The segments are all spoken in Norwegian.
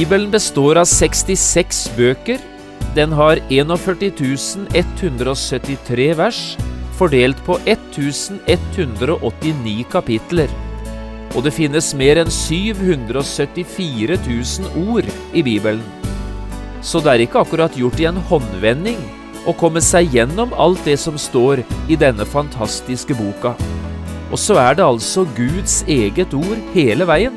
Bibelen består av 66 bøker. Den har 41 173 vers, fordelt på 1189 kapitler. Og det finnes mer enn 774 000 ord i Bibelen. Så det er ikke akkurat gjort i en håndvending å komme seg gjennom alt det som står i denne fantastiske boka. Og så er det altså Guds eget ord hele veien.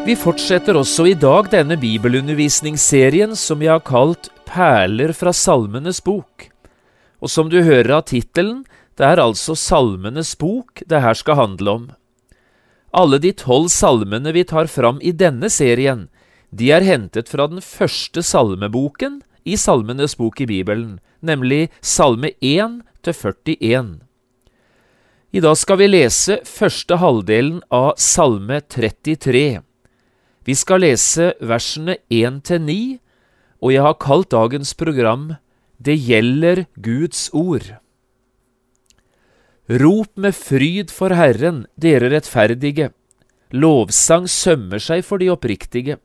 Vi fortsetter også i dag denne bibelundervisningsserien som vi har kalt Perler fra Salmenes bok. Og som du hører av tittelen, det er altså Salmenes bok det her skal handle om. Alle de tolv salmene vi tar fram i denne serien, de er hentet fra den første salmeboken i Salmenes bok i Bibelen, nemlig Salme 1 til 41. I dag skal vi lese første halvdelen av Salme 33. Vi skal lese versene 1 til 9, og jeg har kalt dagens program Det gjelder Guds ord. Rop med fryd for Herren, dere rettferdige. Lovsang sømmer seg for de oppriktige.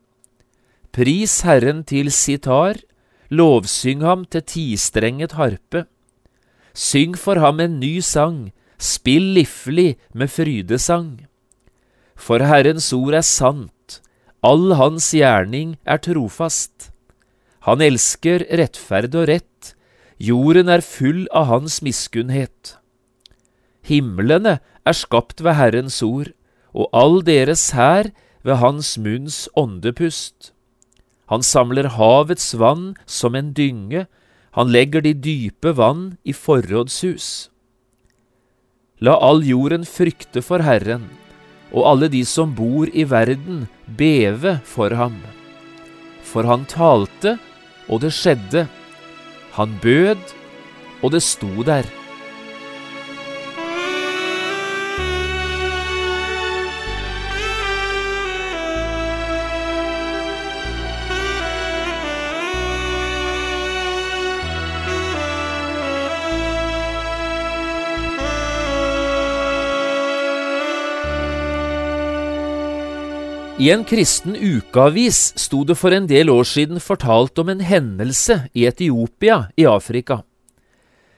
Pris Herren til sitar, lovsyng ham til tistrenget harpe. Syng for ham en ny sang, spill liflig med frydesang. For Herrens ord er sant All hans gjerning er trofast. Han elsker rettferd og rett, jorden er full av hans miskunnhet. Himlene er skapt ved Herrens ord, og all deres hær ved hans munns åndepust. Han samler havets vann som en dynge, han legger de dype vann i forrådshus. La all jorden frykte for Herren og alle de som bor i verden, beve for ham. For han talte, og det skjedde. Han bød, og det sto der. I en kristen ukeavis sto det for en del år siden fortalt om en hendelse i Etiopia i Afrika.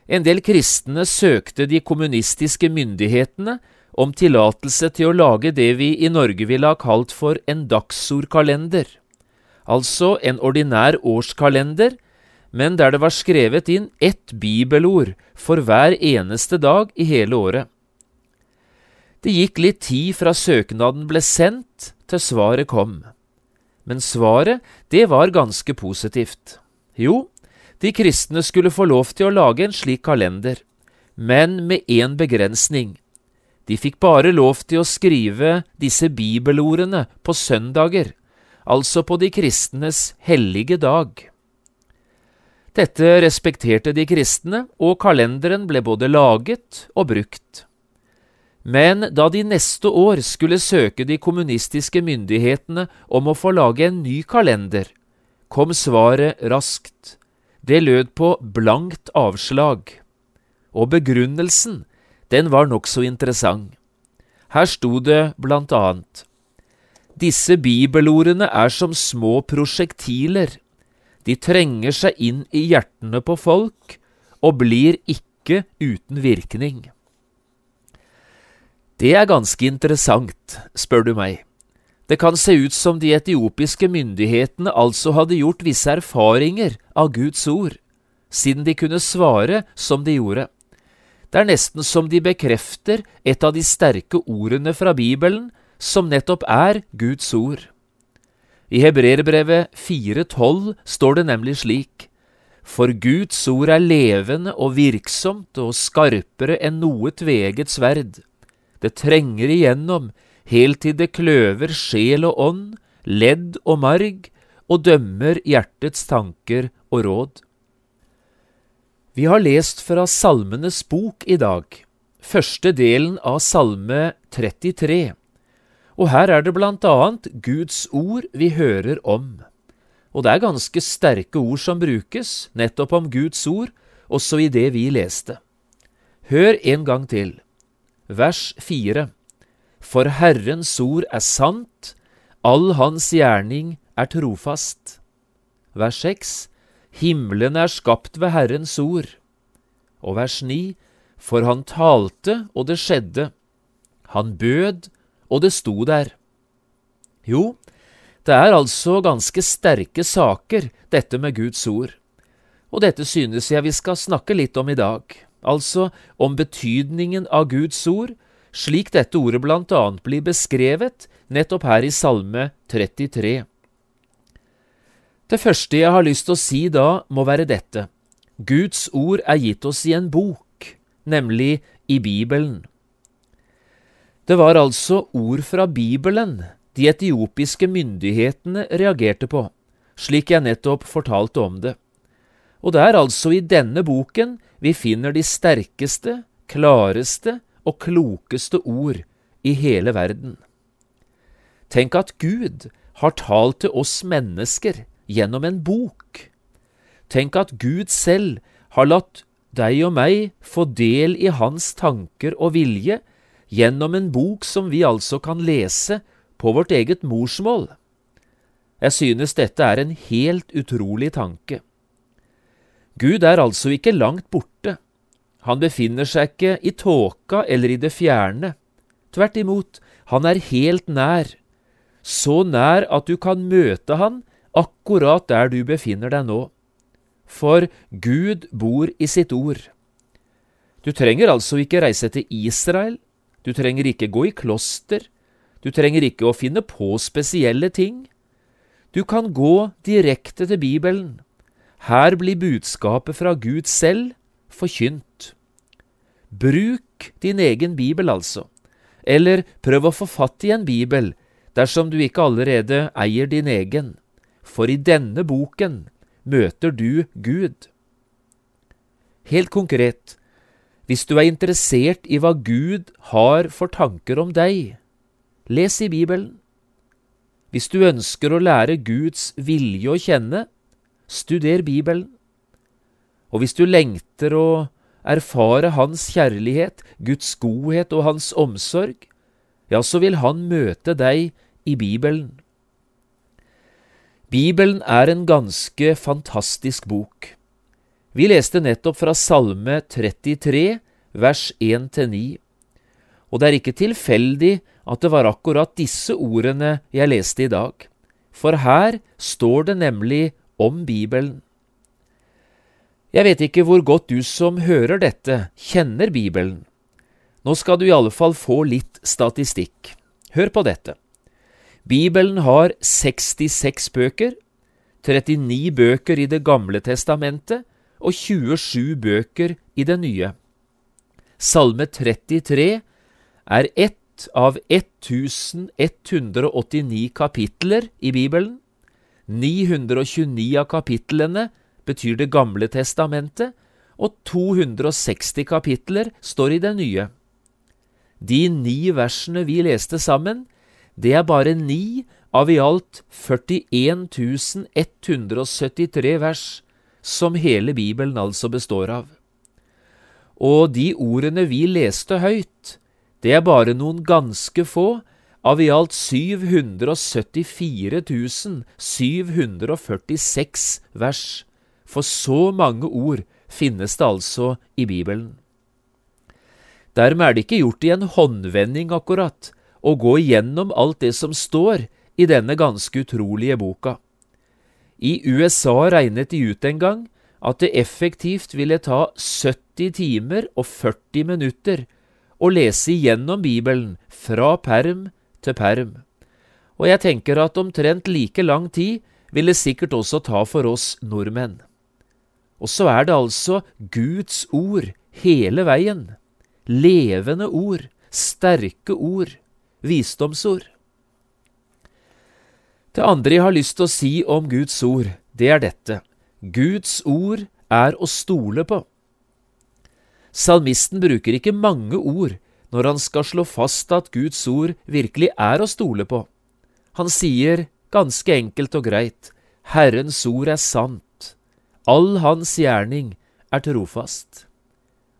En del kristne søkte de kommunistiske myndighetene om tillatelse til å lage det vi i Norge ville ha kalt for en dagsordkalender, altså en ordinær årskalender, men der det var skrevet inn ett bibelord for hver eneste dag i hele året. Det gikk litt tid fra søknaden ble sendt til svaret kom. Men svaret, det var ganske positivt. Jo, de kristne skulle få lov til å lage en slik kalender, men med én begrensning. De fikk bare lov til å skrive disse bibelordene på søndager, altså på de kristnes hellige dag. Dette respekterte de kristne, og kalenderen ble både laget og brukt. Men da de neste år skulle søke de kommunistiske myndighetene om å få lage en ny kalender, kom svaret raskt. Det lød på blankt avslag. Og begrunnelsen, den var nokså interessant. Her sto det blant annet Disse bibelordene er som små prosjektiler. De trenger seg inn i hjertene på folk og blir ikke uten virkning. Det er ganske interessant, spør du meg. Det kan se ut som de etiopiske myndighetene altså hadde gjort visse erfaringer av Guds ord, siden de kunne svare som de gjorde. Det er nesten som de bekrefter et av de sterke ordene fra Bibelen, som nettopp er Guds ord. I Hebreerbrevet 4,12 står det nemlig slik:" For Guds ord er levende og virksomt og skarpere enn noe tveget sverd. Det trenger igjennom helt til det kløver sjel og ånd, ledd og marg, og dømmer hjertets tanker og råd. Vi har lest fra Salmenes bok i dag, første delen av Salme 33, og her er det blant annet Guds ord vi hører om. Og det er ganske sterke ord som brukes nettopp om Guds ord, også i det vi leste. Hør en gang til. Vers 4. For Herrens ord er sant, all hans gjerning er trofast. Vers 6. Himmelen er skapt ved Herrens ord. Og vers 9. For han talte, og det skjedde. Han bød, og det sto der. Jo, det er altså ganske sterke saker, dette med Guds ord. Og dette synes jeg vi skal snakke litt om i dag, altså om betydningen av Guds ord, slik dette ordet blant annet blir beskrevet nettopp her i Salme 33. Det første jeg har lyst til å si da, må være dette. Guds ord er gitt oss i en bok, nemlig i Bibelen. Det var altså ord fra Bibelen de etiopiske myndighetene reagerte på, slik jeg nettopp fortalte om det. Og det er altså i denne boken vi finner de sterkeste, klareste og klokeste ord i hele verden. Tenk at Gud har talt til oss mennesker gjennom en bok. Tenk at Gud selv har latt deg og meg få del i hans tanker og vilje gjennom en bok som vi altså kan lese på vårt eget morsmål. Jeg synes dette er en helt utrolig tanke. Gud er altså ikke langt borte. Han befinner seg ikke i tåka eller i det fjerne. Tvert imot, han er helt nær, så nær at du kan møte han akkurat der du befinner deg nå. For Gud bor i sitt ord. Du trenger altså ikke reise til Israel, du trenger ikke gå i kloster, du trenger ikke å finne på spesielle ting. Du kan gå direkte til Bibelen. Her blir budskapet fra Gud selv forkynt. Bruk din egen bibel, altså, eller prøv å få fatt i en bibel dersom du ikke allerede eier din egen, for i denne boken møter du Gud. Helt konkret, hvis du er interessert i hva Gud har for tanker om deg, les i Bibelen. Hvis du ønsker å lære Guds vilje å kjenne, studer Bibelen. Og hvis du lengter å erfare Hans kjærlighet, Guds godhet og Hans omsorg, ja, så vil Han møte deg i Bibelen. Bibelen er en ganske fantastisk bok. Vi leste nettopp fra Salme 33, vers 1–9. Og det er ikke tilfeldig at det var akkurat disse ordene jeg leste i dag, for her står det nemlig om Bibelen. Jeg vet ikke hvor godt du som hører dette, kjenner Bibelen. Nå skal du i alle fall få litt statistikk. Hør på dette. Bibelen har 66 bøker, 39 bøker i Det gamle testamentet og 27 bøker i Det nye. Salme 33 er ett av 1189 kapitler i Bibelen. 929 av kapitlene betyr Det gamle testamentet, og 260 kapitler står i Det nye. De ni versene vi leste sammen, det er bare ni av i alt 41 173 vers, som hele Bibelen altså består av. Og de ordene vi leste høyt, det er bare noen ganske få av i alt 774 746 vers, for så mange ord finnes det altså i Bibelen. Dermed er det ikke gjort i en håndvending, akkurat, å gå igjennom alt det som står i denne ganske utrolige boka. I USA regnet de ut en gang at det effektivt ville ta 70 timer og 40 minutter å lese igjennom Bibelen fra perm til perm. Og jeg tenker at omtrent like lang tid vil det sikkert også ta for oss nordmenn. Og så er det altså Guds ord hele veien. Levende ord, sterke ord, visdomsord. Det andre jeg har lyst til å si om Guds ord, det er dette. Guds ord er å stole på. Salmisten bruker ikke mange ord når han skal slå fast at Guds ord virkelig er å stole på. Han sier ganske enkelt og greit, Herrens ord er sant, all hans gjerning er trofast.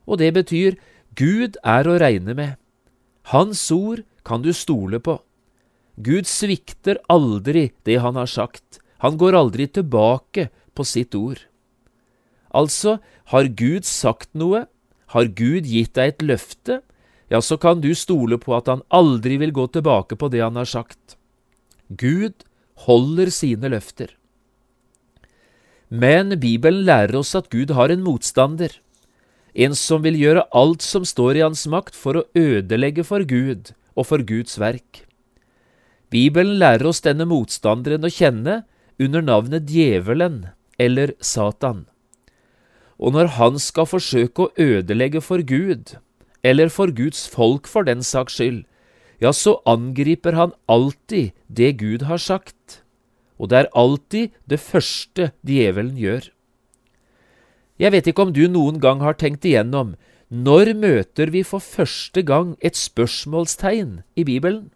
Og det betyr Gud er å regne med. Hans ord kan du stole på. Gud svikter aldri det han har sagt, han går aldri tilbake på sitt ord. Altså, har Gud sagt noe, har Gud gitt deg et løfte, ja, så kan du stole på at han aldri vil gå tilbake på det han har sagt. Gud holder sine løfter. Men Bibelen lærer oss at Gud har en motstander, en som vil gjøre alt som står i hans makt for å ødelegge for Gud og for Guds verk. Bibelen lærer oss denne motstanderen å kjenne under navnet Djevelen eller Satan. Og når han skal forsøke å ødelegge for Gud, eller for Guds folk for den saks skyld, ja, så angriper han alltid det Gud har sagt, og det er alltid det første djevelen gjør. Jeg vet ikke om du noen gang har tenkt igjennom når møter vi for første gang et spørsmålstegn i Bibelen?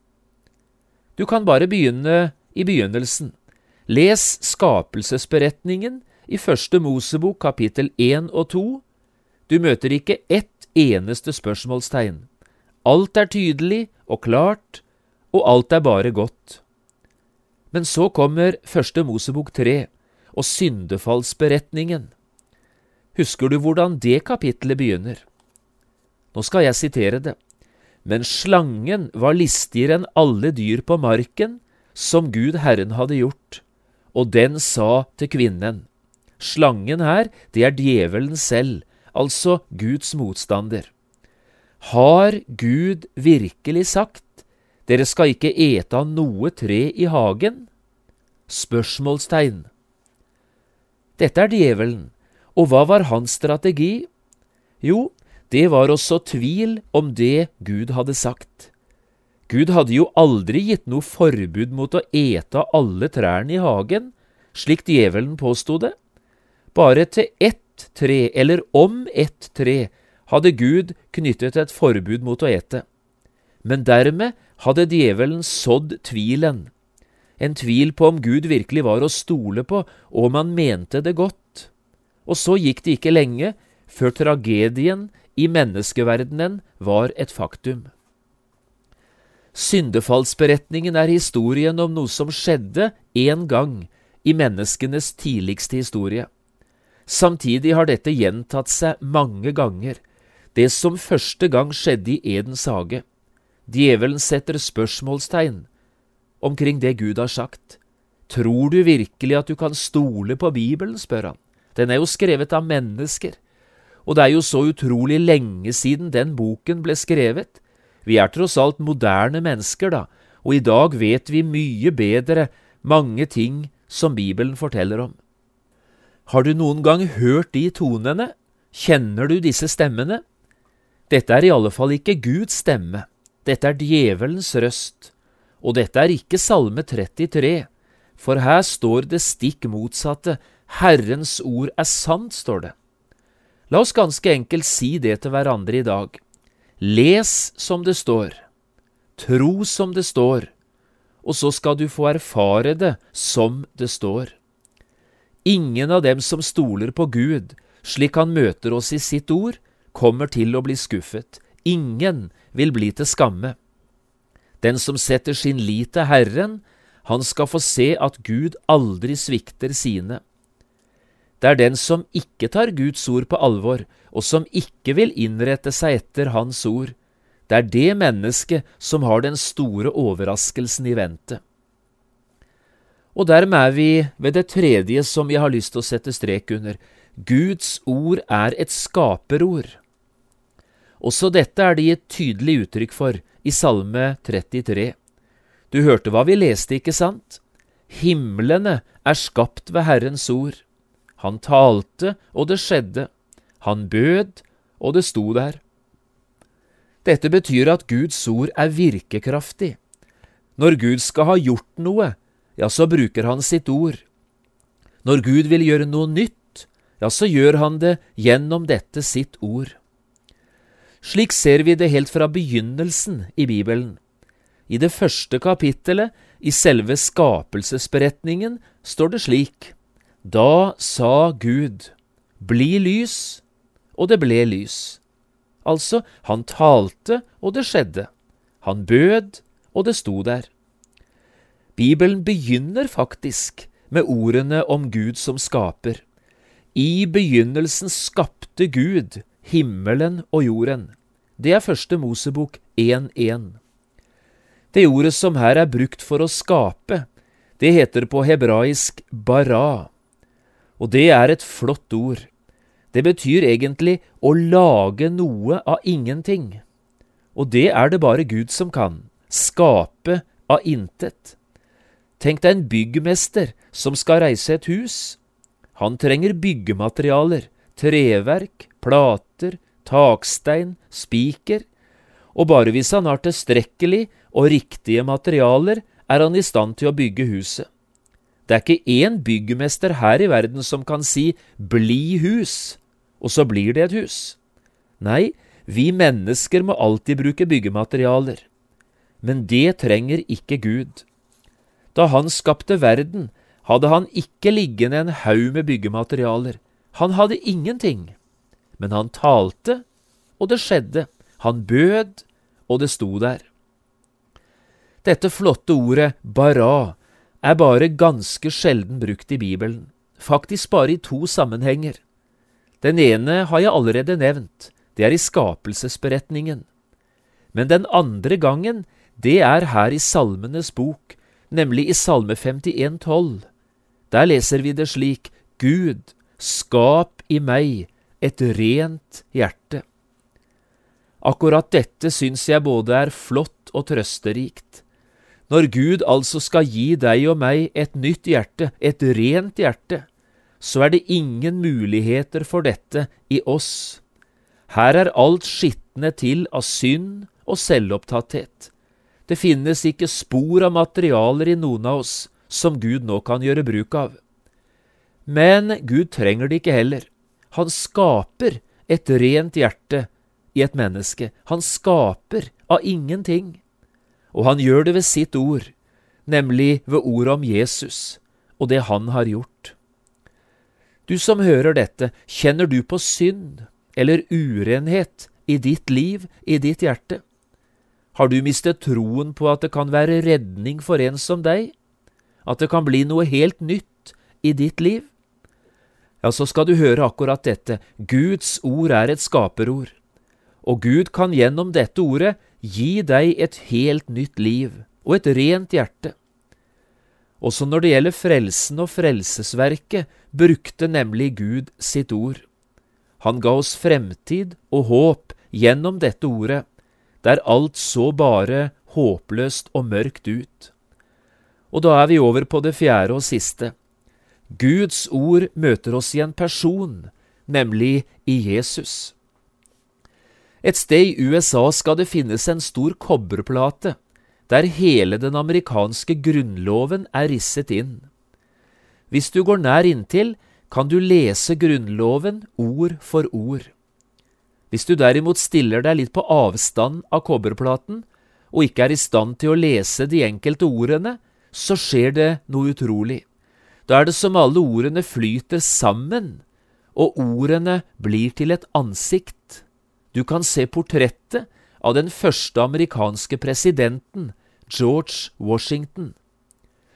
Du kan bare begynne i begynnelsen. Les skapelsesberetningen i Første Mosebok kapittel 1 og 2. Du møter ikke ett eneste spørsmålstegn. Alt er tydelig og klart, og alt er bare godt. Men så kommer Første Mosebok 3 og syndefallsberetningen. Husker du hvordan det kapitlet begynner? Nå skal jeg sitere det. Men slangen var listigere enn alle dyr på marken, som Gud Herren hadde gjort, og den sa til kvinnen. Slangen her, det er djevelen selv, altså Guds motstander. Har Gud virkelig sagt dere skal ikke ete av noe tre i hagen? Spørsmålstegn. Dette er djevelen, og hva var hans strategi? Jo, det var også tvil om det Gud hadde sagt. Gud hadde jo aldri gitt noe forbud mot å ete av alle trærne i hagen, slik djevelen påsto det. Bare til ett tre, eller om ett tre, hadde Gud knyttet et forbud mot å ete. Men dermed hadde djevelen sådd tvilen, en tvil på om Gud virkelig var å stole på, og om han mente det godt. Og så gikk det ikke lenge før tragedien i menneskeverdenen var et faktum. Syndefallsberetningen er historien om noe som skjedde en gang i menneskenes tidligste historie. Samtidig har dette gjentatt seg mange ganger, det som første gang skjedde i Edens hage. Djevelen setter spørsmålstegn omkring det Gud har sagt. Tror du virkelig at du kan stole på Bibelen, spør han. Den er jo skrevet av mennesker. Og det er jo så utrolig lenge siden den boken ble skrevet. Vi er tross alt moderne mennesker, da, og i dag vet vi mye bedre mange ting som Bibelen forteller om. Har du noen gang hørt de tonene? Kjenner du disse stemmene? Dette er i alle fall ikke Guds stemme, dette er djevelens røst, og dette er ikke Salme 33, for her står det stikk motsatte, Herrens ord er sant, står det. La oss ganske enkelt si det til hverandre i dag. Les som det står, tro som det står, og så skal du få erfare det som det står. Ingen av dem som stoler på Gud, slik han møter oss i sitt ord, kommer til å bli skuffet. Ingen vil bli til skamme. Den som setter sin lit til Herren, han skal få se at Gud aldri svikter sine. Det er den som ikke tar Guds ord på alvor, og som ikke vil innrette seg etter Hans ord. Det er det mennesket som har den store overraskelsen i vente. Og dermed er vi ved det tredje som jeg har lyst til å sette strek under. Guds ord er et skaperord. Også dette er det gitt tydelig uttrykk for i Salme 33. Du hørte hva vi leste, ikke sant? Himlene er skapt ved Herrens ord. Han talte, og det skjedde. Han bød, og det sto der. Dette betyr at Guds ord er virkekraftig. Når Gud skal ha gjort noe, ja, så bruker han sitt ord. Når Gud vil gjøre noe nytt, ja, så gjør han det gjennom dette sitt ord. Slik ser vi det helt fra begynnelsen i Bibelen. I det første kapittelet, i selve skapelsesberetningen, står det slik. Da sa Gud, bli lys, og det ble lys. Altså, han talte, og det skjedde. Han bød, og det sto der. Bibelen begynner faktisk med ordene om Gud som skaper. I begynnelsen skapte Gud himmelen og jorden. Det er første Mosebok 1.1. Det ordet som her er brukt for å skape, det heter på hebraisk bara, og det er et flott ord. Det betyr egentlig å lage noe av ingenting. Og det er det bare Gud som kan. Skape av intet. Tenk deg en byggmester som skal reise et hus. Han trenger byggematerialer, treverk, plater, takstein, spiker, og bare hvis han har tilstrekkelig og riktige materialer, er han i stand til å bygge huset. Det er ikke én byggmester her i verden som kan si bli hus, og så blir det et hus. Nei, vi mennesker må alltid bruke byggematerialer. Men det trenger ikke Gud. Da han skapte verden, hadde han ikke liggende en haug med byggematerialer. Han hadde ingenting. Men han talte, og det skjedde. Han bød, og det sto der. Dette flotte ordet bara er bare ganske sjelden brukt i Bibelen, faktisk bare i to sammenhenger. Den ene har jeg allerede nevnt, det er i skapelsesberetningen. Men den andre gangen, det er her i Salmenes bok, nemlig i Salme 51, 12. Der leser vi det slik, Gud, skap i meg et rent hjerte. Akkurat dette syns jeg både er flott og trøsterikt. Når Gud altså skal gi deg og meg et nytt hjerte, et rent hjerte, så er det ingen muligheter for dette i oss. Her er alt skitne til av synd og selvopptatthet. Det finnes ikke spor av materialer i noen av oss som Gud nå kan gjøre bruk av. Men Gud trenger det ikke heller. Han skaper et rent hjerte i et menneske. Han skaper av ingenting. Og han gjør det ved sitt ord, nemlig ved ordet om Jesus og det han har gjort. Du som hører dette, kjenner du på synd eller urenhet i ditt liv, i ditt hjerte? Har du mistet troen på at det kan være redning for en som deg? At det kan bli noe helt nytt i ditt liv? Ja, så skal du høre akkurat dette. Guds ord er et skaperord. Og Gud kan gjennom dette ordet gi deg et helt nytt liv og et rent hjerte. Også når det gjelder frelsen og frelsesverket, brukte nemlig Gud sitt ord. Han ga oss fremtid og håp gjennom dette ordet, der alt så bare håpløst og mørkt ut. Og da er vi over på det fjerde og siste. Guds ord møter oss i en person, nemlig i Jesus. Et sted i USA skal det finnes en stor kobberplate der hele den amerikanske grunnloven er risset inn. Hvis du går nær inntil, kan du lese Grunnloven ord for ord. Hvis du derimot stiller deg litt på avstand av kobberplaten, og ikke er i stand til å lese de enkelte ordene, så skjer det noe utrolig. Da er det som alle ordene flyter sammen, og ordene blir til et ansikt. Du kan se portrettet av den første amerikanske presidenten, George Washington.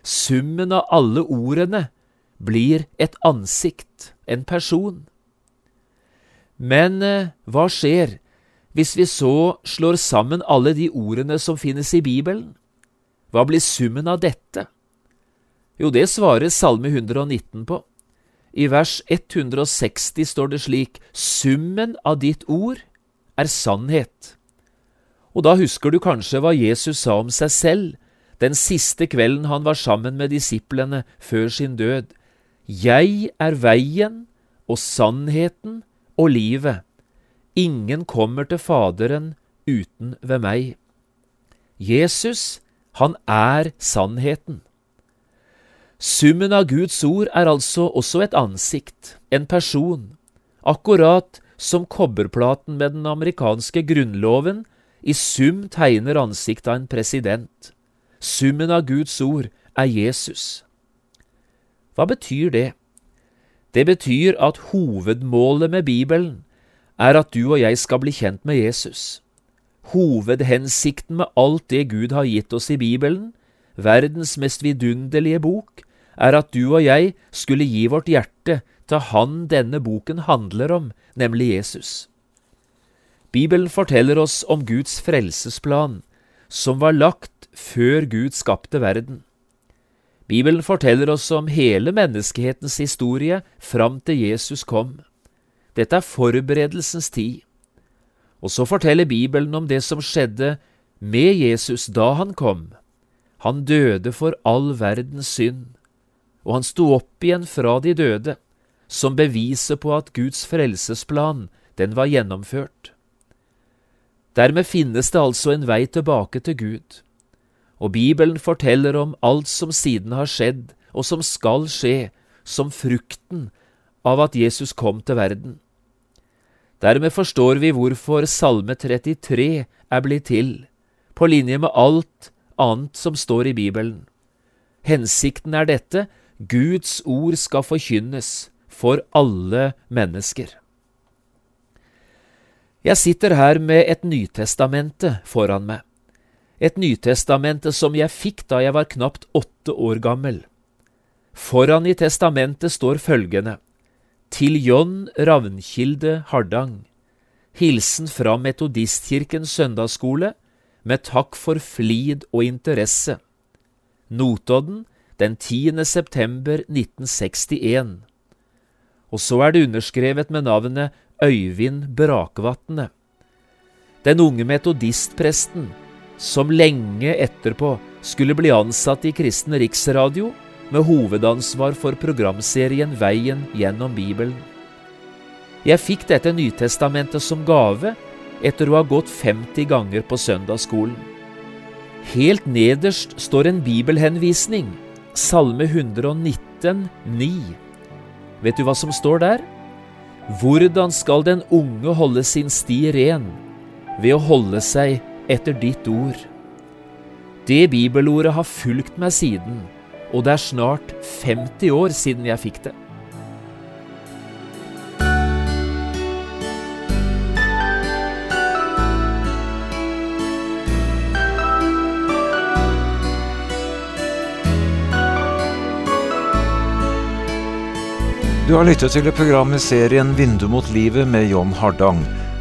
Summen av alle ordene blir et ansikt, en person. Men eh, hva skjer hvis vi så slår sammen alle de ordene som finnes i Bibelen? Hva blir summen av dette? Jo, det svarer Salme 119 på. I vers 160 står det slik, Summen av ditt ord er sannhet. Og da husker du kanskje hva Jesus sa om seg selv den siste kvelden han var sammen med disiplene før sin død. Jeg er veien og sannheten og livet. Ingen kommer til Faderen uten ved meg. Jesus, han er sannheten. Summen av Guds ord er altså også et ansikt, en person, akkurat som kobberplaten med den amerikanske grunnloven i sum tegner ansiktet av en president. Summen av Guds ord er Jesus. Hva betyr det? Det betyr at hovedmålet med Bibelen er at du og jeg skal bli kjent med Jesus. Hovedhensikten med alt det Gud har gitt oss i Bibelen, verdens mest vidunderlige bok, er at du og jeg skulle gi vårt hjerte til Han denne boken handler om, nemlig Jesus. Bibelen forteller oss om Guds frelsesplan, som var lagt før Gud skapte verden. Bibelen forteller oss om hele menneskehetens historie fram til Jesus kom. Dette er forberedelsens tid. Og så forteller Bibelen om det som skjedde med Jesus da han kom. Han døde for all verdens synd, og han sto opp igjen fra de døde, som beviser på at Guds frelsesplan, den var gjennomført. Dermed finnes det altså en vei tilbake til Gud, og Bibelen forteller om alt som siden har skjedd, og som skal skje, som frukten av at Jesus kom til verden. Dermed forstår vi hvorfor Salme 33 er blitt til, på linje med alt annet som står i Bibelen. Hensikten er dette, Guds ord skal forkynnes for alle mennesker. Jeg sitter her med et Nytestamente foran meg, et Nytestamente som jeg fikk da jeg var knapt åtte år gammel. Foran i testamentet står følgende Til John Ravnkilde Hardang Hilsen fra Metodistkirkens søndagsskole med takk for flid og interesse. Notodden den 10. september 1961. Og så er det underskrevet med navnet Øyvind Brakvatne. Den unge metodistpresten som lenge etterpå skulle bli ansatt i Kristen Riksradio med hovedansvar for programserien Veien gjennom Bibelen. Jeg fikk dette Nytestamentet som gave etter å ha gått 50 ganger på søndagsskolen. Helt nederst står en bibelhenvisning, Salme 119, 9. Vet du hva som står der? Hvordan skal den unge holde sin sti ren? Ved å holde seg etter ditt ord. Det bibelordet har fulgt meg siden, og det er snart 50 år siden jeg fikk det. Du har lyttet til et program i serien Vindu mot livet med John Hardang.